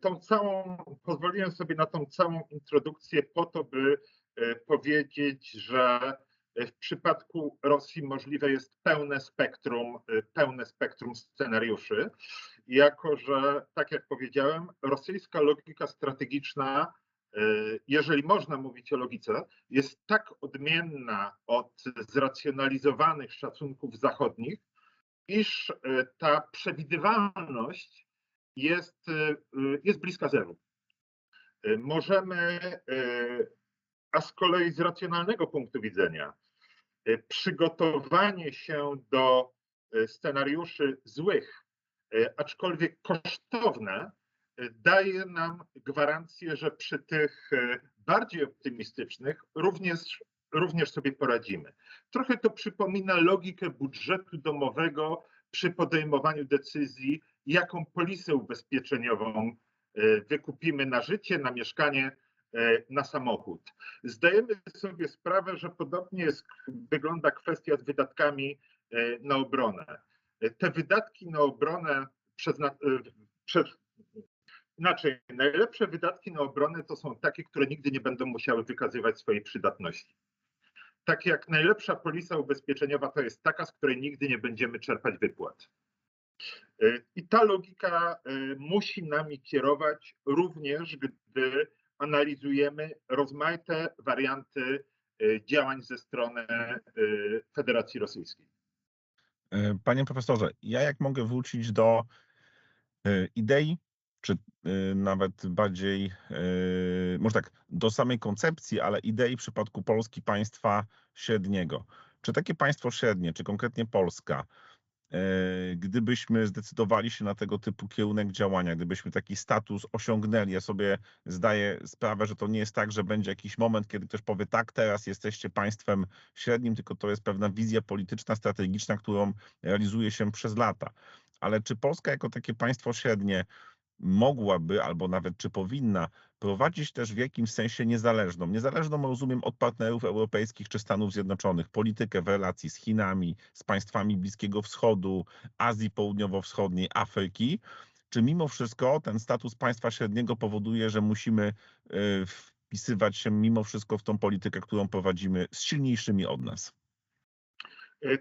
Tą całą, pozwoliłem sobie na tą całą introdukcję po to, by powiedzieć, że w przypadku Rosji możliwe jest pełne spektrum, pełne spektrum scenariuszy, jako że, tak jak powiedziałem, rosyjska logika strategiczna, jeżeli można mówić o logice, jest tak odmienna od zracjonalizowanych szacunków zachodnich, iż ta przewidywalność jest, jest bliska zeru. Możemy, a z kolei z racjonalnego punktu widzenia, przygotowanie się do scenariuszy złych, aczkolwiek kosztowne, daje nam gwarancję, że przy tych bardziej optymistycznych również, również sobie poradzimy. Trochę to przypomina logikę budżetu domowego przy podejmowaniu decyzji, jaką polisę ubezpieczeniową wykupimy na życie, na mieszkanie, na samochód. Zdajemy sobie sprawę, że podobnie jest, wygląda kwestia z wydatkami na obronę. Te wydatki na obronę przez, przez inaczej, najlepsze wydatki na obronę to są takie, które nigdy nie będą musiały wykazywać swojej przydatności. Tak jak najlepsza polisa ubezpieczeniowa to jest taka, z której nigdy nie będziemy czerpać wypłat. I ta logika musi nami kierować również, gdy analizujemy rozmaite warianty działań ze strony Federacji Rosyjskiej. Panie profesorze, ja jak mogę wrócić do idei, czy nawet bardziej, może tak, do samej koncepcji, ale idei w przypadku Polski państwa średniego. Czy takie państwo średnie, czy konkretnie Polska, gdybyśmy zdecydowali się na tego typu kierunek działania, gdybyśmy taki status osiągnęli, ja sobie zdaję sprawę, że to nie jest tak, że będzie jakiś moment, kiedy ktoś powie tak, teraz jesteście państwem średnim, tylko to jest pewna wizja polityczna, strategiczna, którą realizuje się przez lata. Ale czy Polska jako takie państwo średnie mogłaby, albo nawet czy powinna prowadzić też w jakimś sensie niezależną, niezależną rozumiem od partnerów europejskich czy Stanów Zjednoczonych, politykę w relacji z Chinami, z państwami Bliskiego Wschodu, Azji Południowo-Wschodniej, Afryki, czy mimo wszystko ten status państwa średniego powoduje, że musimy wpisywać się mimo wszystko w tą politykę, którą prowadzimy z silniejszymi od nas?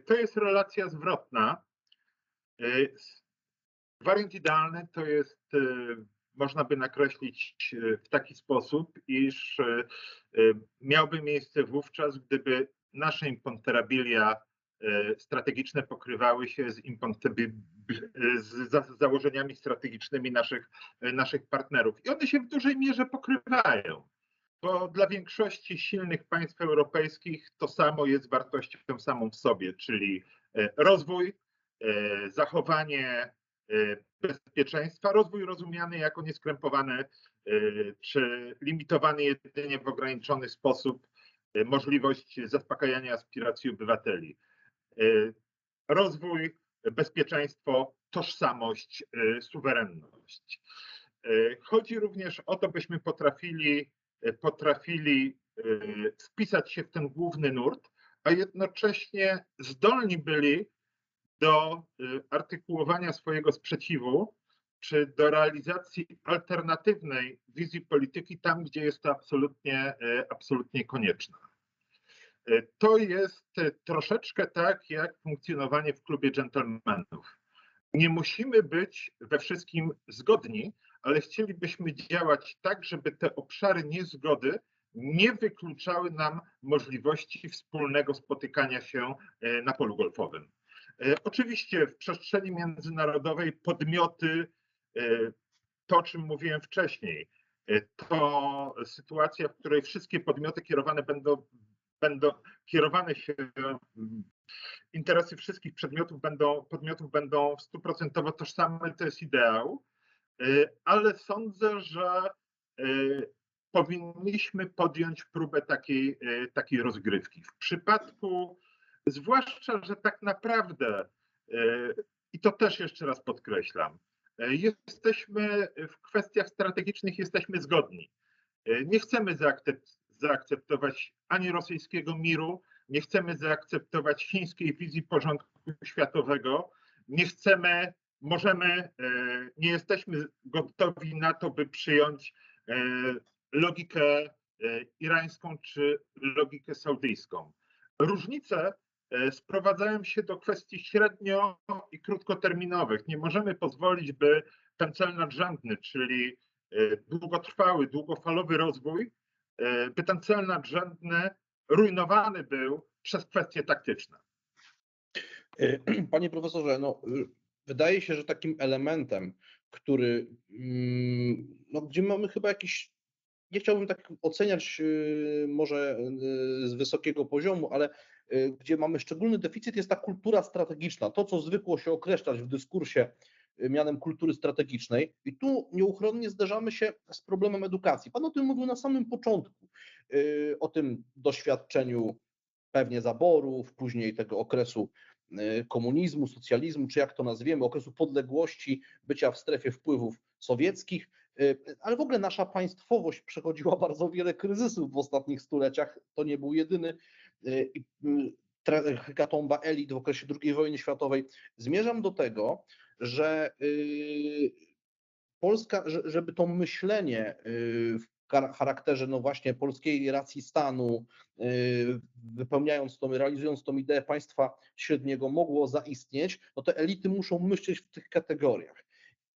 To jest relacja zwrotna. Wariant idealny to jest, można by nakreślić w taki sposób, iż miałby miejsce wówczas, gdyby nasze imponterabilia strategiczne pokrywały się z, z założeniami strategicznymi naszych, naszych partnerów. I one się w dużej mierze pokrywają, bo dla większości silnych państw europejskich to samo jest wartością samą w sobie, czyli rozwój, zachowanie bezpieczeństwa, rozwój rozumiany jako nieskrępowany czy limitowany jedynie w ograniczony sposób możliwość zaspokajania aspiracji obywateli. Rozwój, bezpieczeństwo, tożsamość, suwerenność. Chodzi również o to, byśmy potrafili, potrafili wpisać się w ten główny nurt, a jednocześnie zdolni byli do artykułowania swojego sprzeciwu czy do realizacji alternatywnej wizji polityki tam, gdzie jest to absolutnie, absolutnie konieczne. To jest troszeczkę tak, jak funkcjonowanie w klubie dżentelmenów. Nie musimy być we wszystkim zgodni, ale chcielibyśmy działać tak, żeby te obszary niezgody nie wykluczały nam możliwości wspólnego spotykania się na polu golfowym. E, oczywiście w przestrzeni międzynarodowej podmioty, e, to o czym mówiłem wcześniej, to sytuacja, w której wszystkie podmioty kierowane będą, będą kierowane się, interesy wszystkich przedmiotów będą, podmiotów będą stuprocentowo tożsame, to jest ideał, ale sądzę, że powinniśmy podjąć próbę takiej, e, takiej rozgrywki. W przypadku, zwłaszcza, że tak naprawdę, e, i to też jeszcze raz podkreślam, e, jesteśmy w kwestiach strategicznych jesteśmy zgodni. Nie chcemy zaakceptować ani rosyjskiego miru, nie chcemy zaakceptować chińskiej wizji porządku światowego, nie chcemy, możemy, nie jesteśmy gotowi na to, by przyjąć logikę e, irańską czy logikę saudyjską. Różnice e, sprowadzają się do kwestii średnio i krótkoterminowych. Nie możemy pozwolić, by ten cel nadrzędny, czyli e, długotrwały, długofalowy rozwój, by ten cel nadrzędny rujnowany był przez kwestie taktyczne. Panie profesorze, no, wydaje się, że takim elementem, który, mm, no, gdzie mamy chyba jakiś nie chciałbym tak oceniać y, może y, z wysokiego poziomu, ale gdzie mamy szczególny deficyt, jest ta kultura strategiczna. To, co zwykło się określać w dyskursie mianem kultury strategicznej. I tu nieuchronnie zderzamy się z problemem edukacji. Pan o tym mówił na samym początku, o tym doświadczeniu pewnie zaborów, później tego okresu komunizmu, socjalizmu, czy jak to nazwiemy, okresu podległości, bycia w strefie wpływów sowieckich. Y, ale w ogóle nasza państwowość przechodziła bardzo wiele kryzysów w ostatnich stuleciach. To nie był jedyny y, y, hekatomba elit w okresie II wojny światowej. Zmierzam do tego, że Polska, żeby to myślenie w charakterze no właśnie polskiej racji stanu, wypełniając to, realizując tą ideę państwa średniego mogło zaistnieć, no te elity muszą myśleć w tych kategoriach.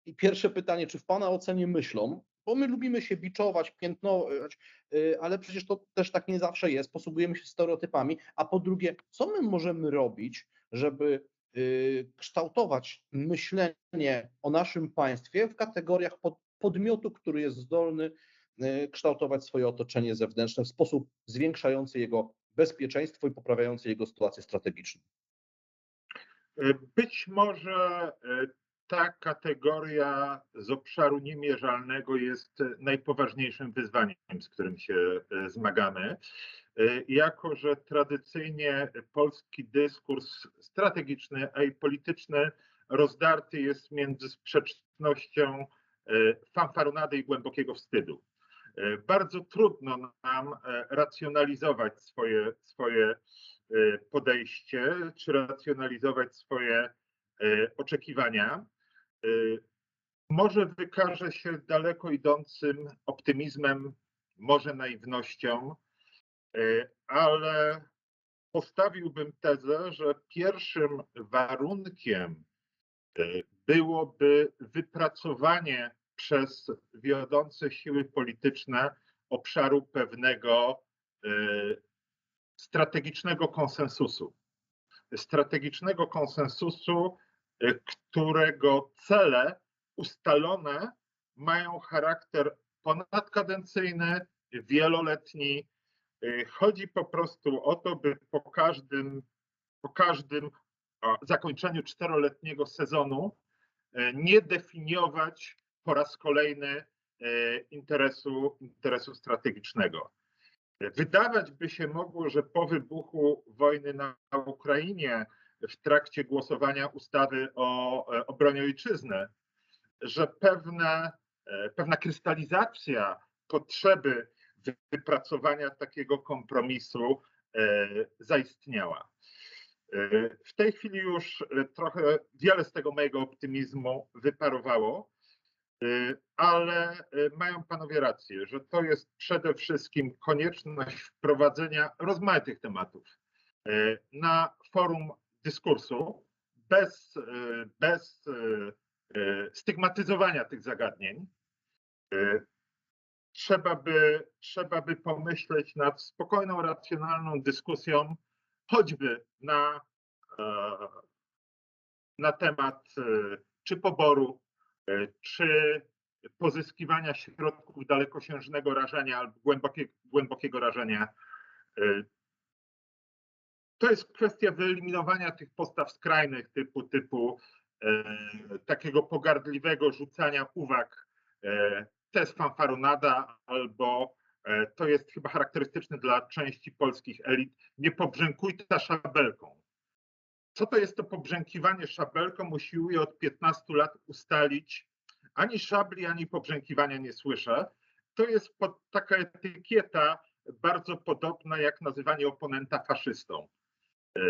I pierwsze pytanie, czy w Pana ocenie myślą, bo my lubimy się biczować, piętnować, y, ale przecież to też tak nie zawsze jest, posługujemy się stereotypami, a po drugie, co my możemy robić, żeby y, kształtować myślenie o naszym państwie w kategoriach podmiotu, który jest zdolny y, kształtować swoje otoczenie zewnętrzne w sposób zwiększający jego bezpieczeństwo i poprawiający jego sytuację strategiczną. Być może ta kategoria z obszaru niemierzalnego jest najpoważniejszym wyzwaniem, z którym się e, zmagamy. E, jako, że tradycyjnie polski dyskurs strategiczny, a i polityczny rozdarty jest między sprzecznością e, fanfaronady i głębokiego wstydu. Bardzo trudno nam racjonalizować swoje, swoje podejście, czy racjonalizować swoje oczekiwania. Y, może wykaże się daleko idącym optymizmem, może naiwnością, y, ale postawiłbym tezę, że pierwszym warunkiem y, byłoby wypracowanie przez wiodące siły polityczne obszaru pewnego strategicznego konsensusu. Strategicznego konsensusu, którego cele ustalone mają charakter ponadkadencyjny, wieloletni. Y, chodzi po prostu o to, by po każdym, po każdym zakończeniu czteroletniego sezonu y, nie definiować po raz kolejny interesu, interesu strategicznego. Wydawać by się mogło, że po wybuchu wojny na Ukrainie w trakcie głosowania ustawy o e, obronie ojczyzny, że pewne, e, pewna krystalizacja potrzeby wypracowania takiego kompromisu e, zaistniała. W tej chwili już trochę wiele z tego mojego optymizmu wyparowało. Ale mają panowie rację, że to jest przede wszystkim konieczność wprowadzenia rozmaitych tematów na forum dyskursu bez, y, bez y, y, stygmatyzowania tych zagadnień. Trzeba by, trzeba by pomyśleć nad spokojną, racjonalną dyskusją, choćby na, e, na temat e, czy poboru, e, czy pozyskiwania środków dalekosiężnego rażenia albo głębokie, głębokiego rażenia. To jest kwestia wyeliminowania tych postaw skrajnych typu, typu e, takiego pogardliwego rzucania uwag. E, to jest fanfarunada albo e, to jest chyba charakterystyczne dla części polskich elit, nie pobrzękuj ta szabelką. Co to jest to pobrzękiwanie szabelką? Usiłuję od 15 lat ustalić. Ani szabli, ani pobrzękiwania nie słyszę. To jest pod, taka etykieta bardzo podobna jak nazywanie oponenta faszystą. E,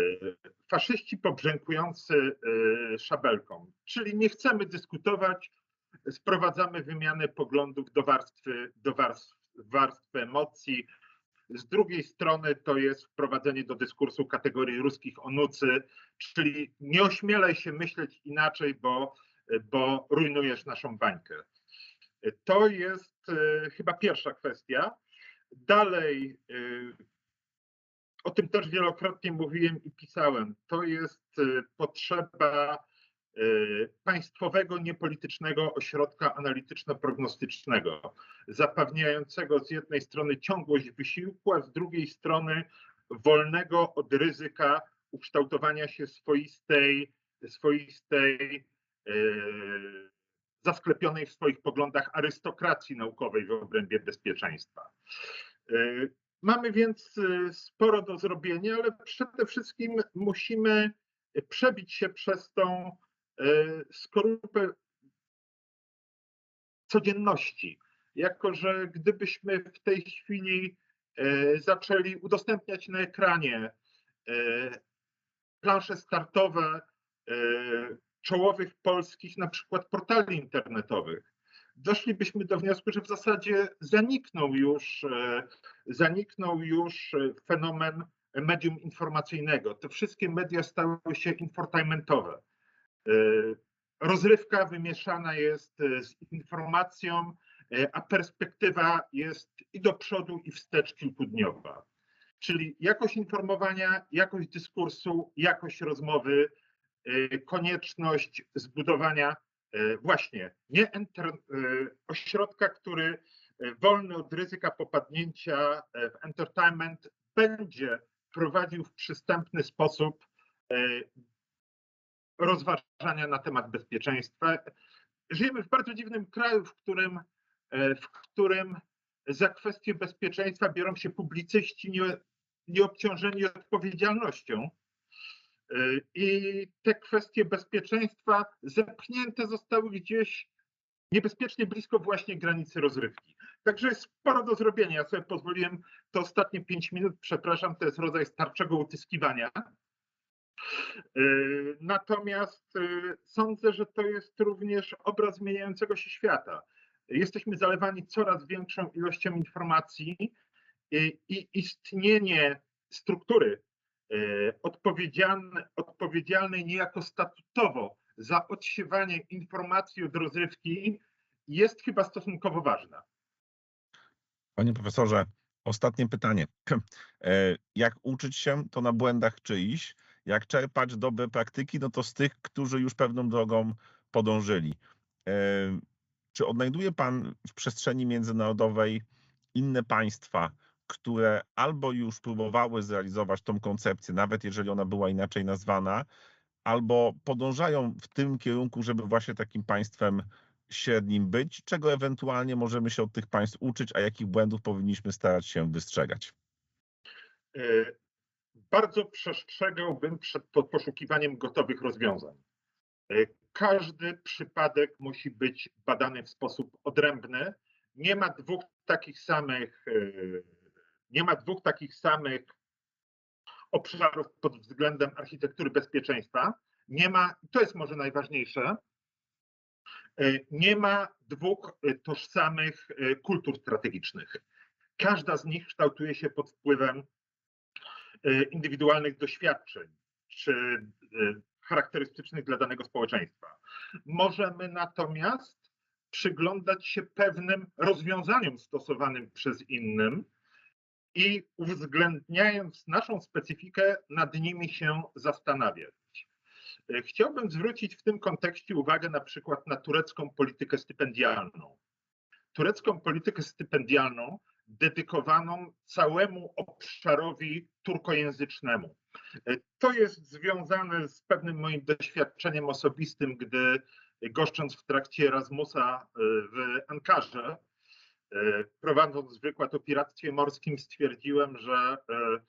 Faszyści pobrzękujący e, szabelką, czyli nie chcemy dyskutować, sprowadzamy wymianę poglądów do warstwy, do warstw, warstwy emocji. Z drugiej strony to jest wprowadzenie do dyskursu kategorii ruskich onucy, czyli nie ośmielaj się myśleć inaczej, bo, bo rujnujesz naszą bańkę. To jest e, chyba pierwsza kwestia. Dalej, o tym też wielokrotnie mówiłem i pisałem, to jest e, potrzeba e, państwowego, niepolitycznego ośrodka analityczno-prognostycznego, zapewniającego z jednej strony ciągłość wysiłku, a z drugiej strony wolnego od ryzyka ukształtowania się swoistej, swoistej e, zasklepionej w swoich poglądach arystokracji naukowej w obrębie bezpieczeństwa. E, Mamy więc e, sporo do zrobienia, ale przede wszystkim musimy przebić się przez tą e, skorupę codzienności. Jako, że gdybyśmy w tej chwili e, zaczęli udostępniać na ekranie plansze startowe czołowych polskich na przykład portali internetowych, doszlibyśmy do wniosku, że w zasadzie zaniknął już, e, zaniknął już e, fenomen medium informacyjnego. Te wszystkie media stały się infotainmentowe. E, Rozrywka wymieszana jest z informacją, a perspektywa jest i do przodu, i wstecz kilkudniowa. Czyli jakość informowania, jakość dyskursu, jakość rozmowy, konieczność zbudowania właśnie nie e, ośrodka, który e, wolny od ryzyka popadnięcia e, w entertainment będzie prowadził w przystępny sposób e, rozważania na temat bezpieczeństwa. Żyjemy w bardzo dziwnym kraju, w którym, e, w którym za kwestie bezpieczeństwa biorą się publicyści nie, nieobciążeni odpowiedzialnością. E, I te kwestie bezpieczeństwa zepchnięte zostały gdzieś niebezpiecznie blisko właśnie granicy rozrywki. Także jest sporo do zrobienia. Ja sobie pozwoliłem te ostatnie pięć minut, przepraszam, to jest rodzaj starczego utyskiwania. E, Natomiast e, sądzę, że to jest również obraz zmieniającego się świata. Jesteśmy zalewani coraz większą ilością informacji i istnienie struktury e, odpowiedzialne, odpowiedzialnej niejako statutowo za odsiewanie informacji od rozrywki jest chyba stosunkowo ważna. Panie profesorze, ostatnie pytanie. E, Jak uczyć się, to na błędach czyichś. Jak czerpać dobre praktyki, no to z tych, którzy już pewną drogą podążyli. E, Czy odnajduje Pan w przestrzeni międzynarodowej inne państwa, które albo już próbowały zrealizować tą koncepcję, nawet jeżeli ona była inaczej nazwana, albo podążają w tym kierunku, żeby właśnie takim państwem średnim być, czego ewentualnie możemy się od tych państw uczyć, a jakich błędów powinniśmy starać się wystrzegać? E, Bardzo przestrzegałbym przed po- poszukiwaniem gotowych rozwiązań. E, Każdy przypadek musi być badany w sposób odrębny. Nie ma dwóch takich samych, e, nie ma dwóch takich samych obszarów pod względem architektury bezpieczeństwa. Nie ma, to jest może najważniejsze, E, Nie ma dwóch e, tożsamych e, kultur strategicznych. Każda z nich kształtuje się pod wpływem indywidualnych doświadczeń czy charakterystycznych dla danego społeczeństwa. Możemy natomiast przyglądać się pewnym rozwiązaniom stosowanym przez innym i uwzględniając naszą specyfikę, nad nimi się zastanawiać. E, Chciałbym zwrócić w tym kontekście uwagę na przykład na turecką politykę stypendialną. Turecką politykę stypendialną dedykowaną całemu obszarowi turkojęzycznemu. E, To jest związane z pewnym moim doświadczeniem osobistym, gdy goszcząc w trakcie Erasmusa e, w Ankarze, e, prowadząc wykład o piractwie morskim, stwierdziłem, że e,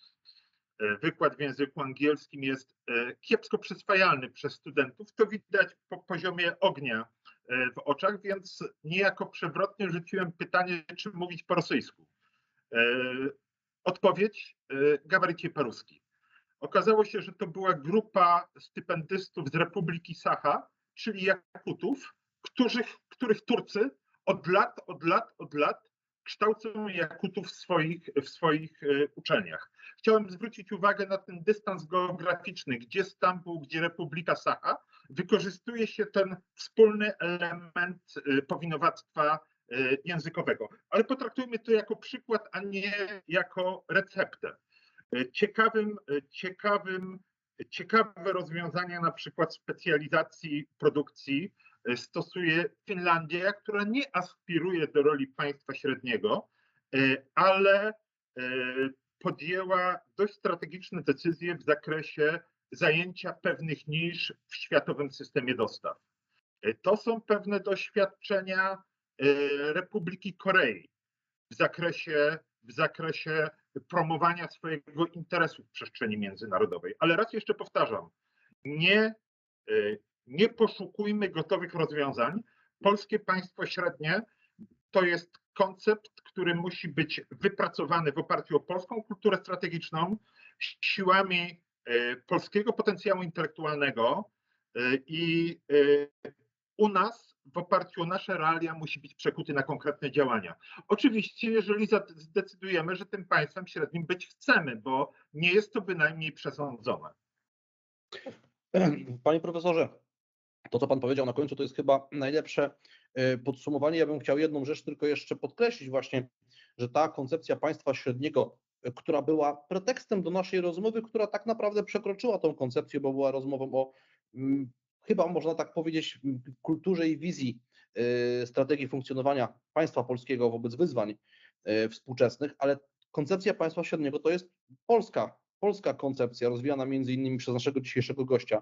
e, wykład w języku angielskim jest e, kiepsko przyswajalny przez studentów. To widać po poziomie ognia e, w oczach, więc niejako przewrotnie rzuciłem pytanie, czy mówić po rosyjsku. E, Odpowiedź e, gawarycie po-ruski. Okazało się, że to była grupa stypendystów z Republiki Sacha, czyli Jakutów, których, których Turcy od lat, od lat, od lat kształcą Jakutów w swoich, w swoich e, uczelniach. Chciałem zwrócić uwagę na ten dystans geograficzny, gdzie Stambuł, gdzie Republika Sacha, wykorzystuje się ten wspólny element e, powinowactwa e, językowego. Ale potraktujmy to jako przykład, a nie jako receptę. Ciekawym, ciekawym, ciekawe rozwiązania na przykład specjalizacji produkcji stosuje Finlandia, która nie aspiruje do roli państwa średniego, e, ale e, podjęła dość strategiczne decyzje w zakresie zajęcia pewnych nisz w światowym systemie dostaw. E, To są pewne doświadczenia e, Republiki Korei w zakresie, w zakresie promowania swojego interesu w przestrzeni międzynarodowej. Ale raz jeszcze powtarzam, nie, e, nie poszukujmy gotowych rozwiązań. Polskie państwo średnie to jest koncept, który musi być wypracowany w oparciu o polską kulturę strategiczną, siłami e, polskiego potencjału intelektualnego e, i e, u nas w oparciu o nasze realia musi być przekuty na konkretne działania. Oczywiście, jeżeli zdecydujemy, że tym państwem średnim być chcemy, bo nie jest to bynajmniej przesądzone. Panie profesorze, to co pan powiedział na końcu to jest chyba najlepsze e, podsumowanie. Ja bym chciał jedną rzecz tylko jeszcze podkreślić właśnie, że ta koncepcja państwa średniego, e, która była pretekstem do naszej rozmowy, która tak naprawdę przekroczyła tą koncepcję, bo była rozmową o mm, chyba można tak powiedzieć kulturze i wizji e, strategii funkcjonowania państwa polskiego wobec wyzwań współczesnych, ale koncepcja państwa średniego to jest polska, polska koncepcja rozwijana między innymi przez naszego dzisiejszego gościa,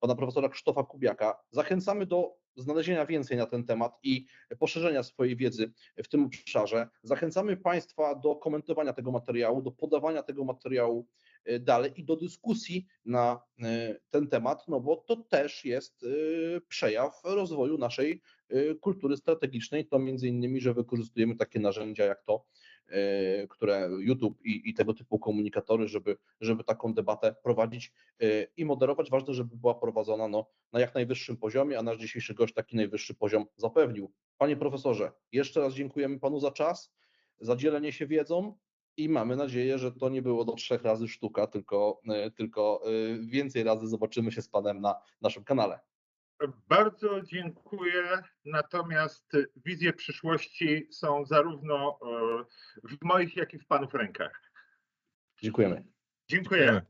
pana profesora Krzysztofa Kubiaka. Zachęcamy do znalezienia więcej na ten temat i poszerzenia swojej wiedzy w tym obszarze. Zachęcamy Państwa do komentowania tego materiału, do podawania tego materiału e, dalej i do dyskusji na e, ten temat, no bo to też jest e, przejaw rozwoju naszej kultury strategicznej. To między innymi, że wykorzystujemy takie narzędzia jak to, które YouTube i, i tego typu komunikatory, żeby, żeby taką debatę prowadzić e, i moderować. Ważne, żeby była prowadzona no, na jak najwyższym poziomie, a nasz dzisiejszy gość taki najwyższy poziom zapewnił. Panie profesorze, jeszcze raz dziękujemy panu za czas, za dzielenie się wiedzą i mamy nadzieję, że to nie było do trzech razy sztuka, tylko, e, tylko e, więcej razy zobaczymy się z panem na naszym kanale. Bardzo dziękuję. Natomiast wizje przyszłości są zarówno e, w moich, jak i w panów rękach. Dziękujemy. Dziękuję.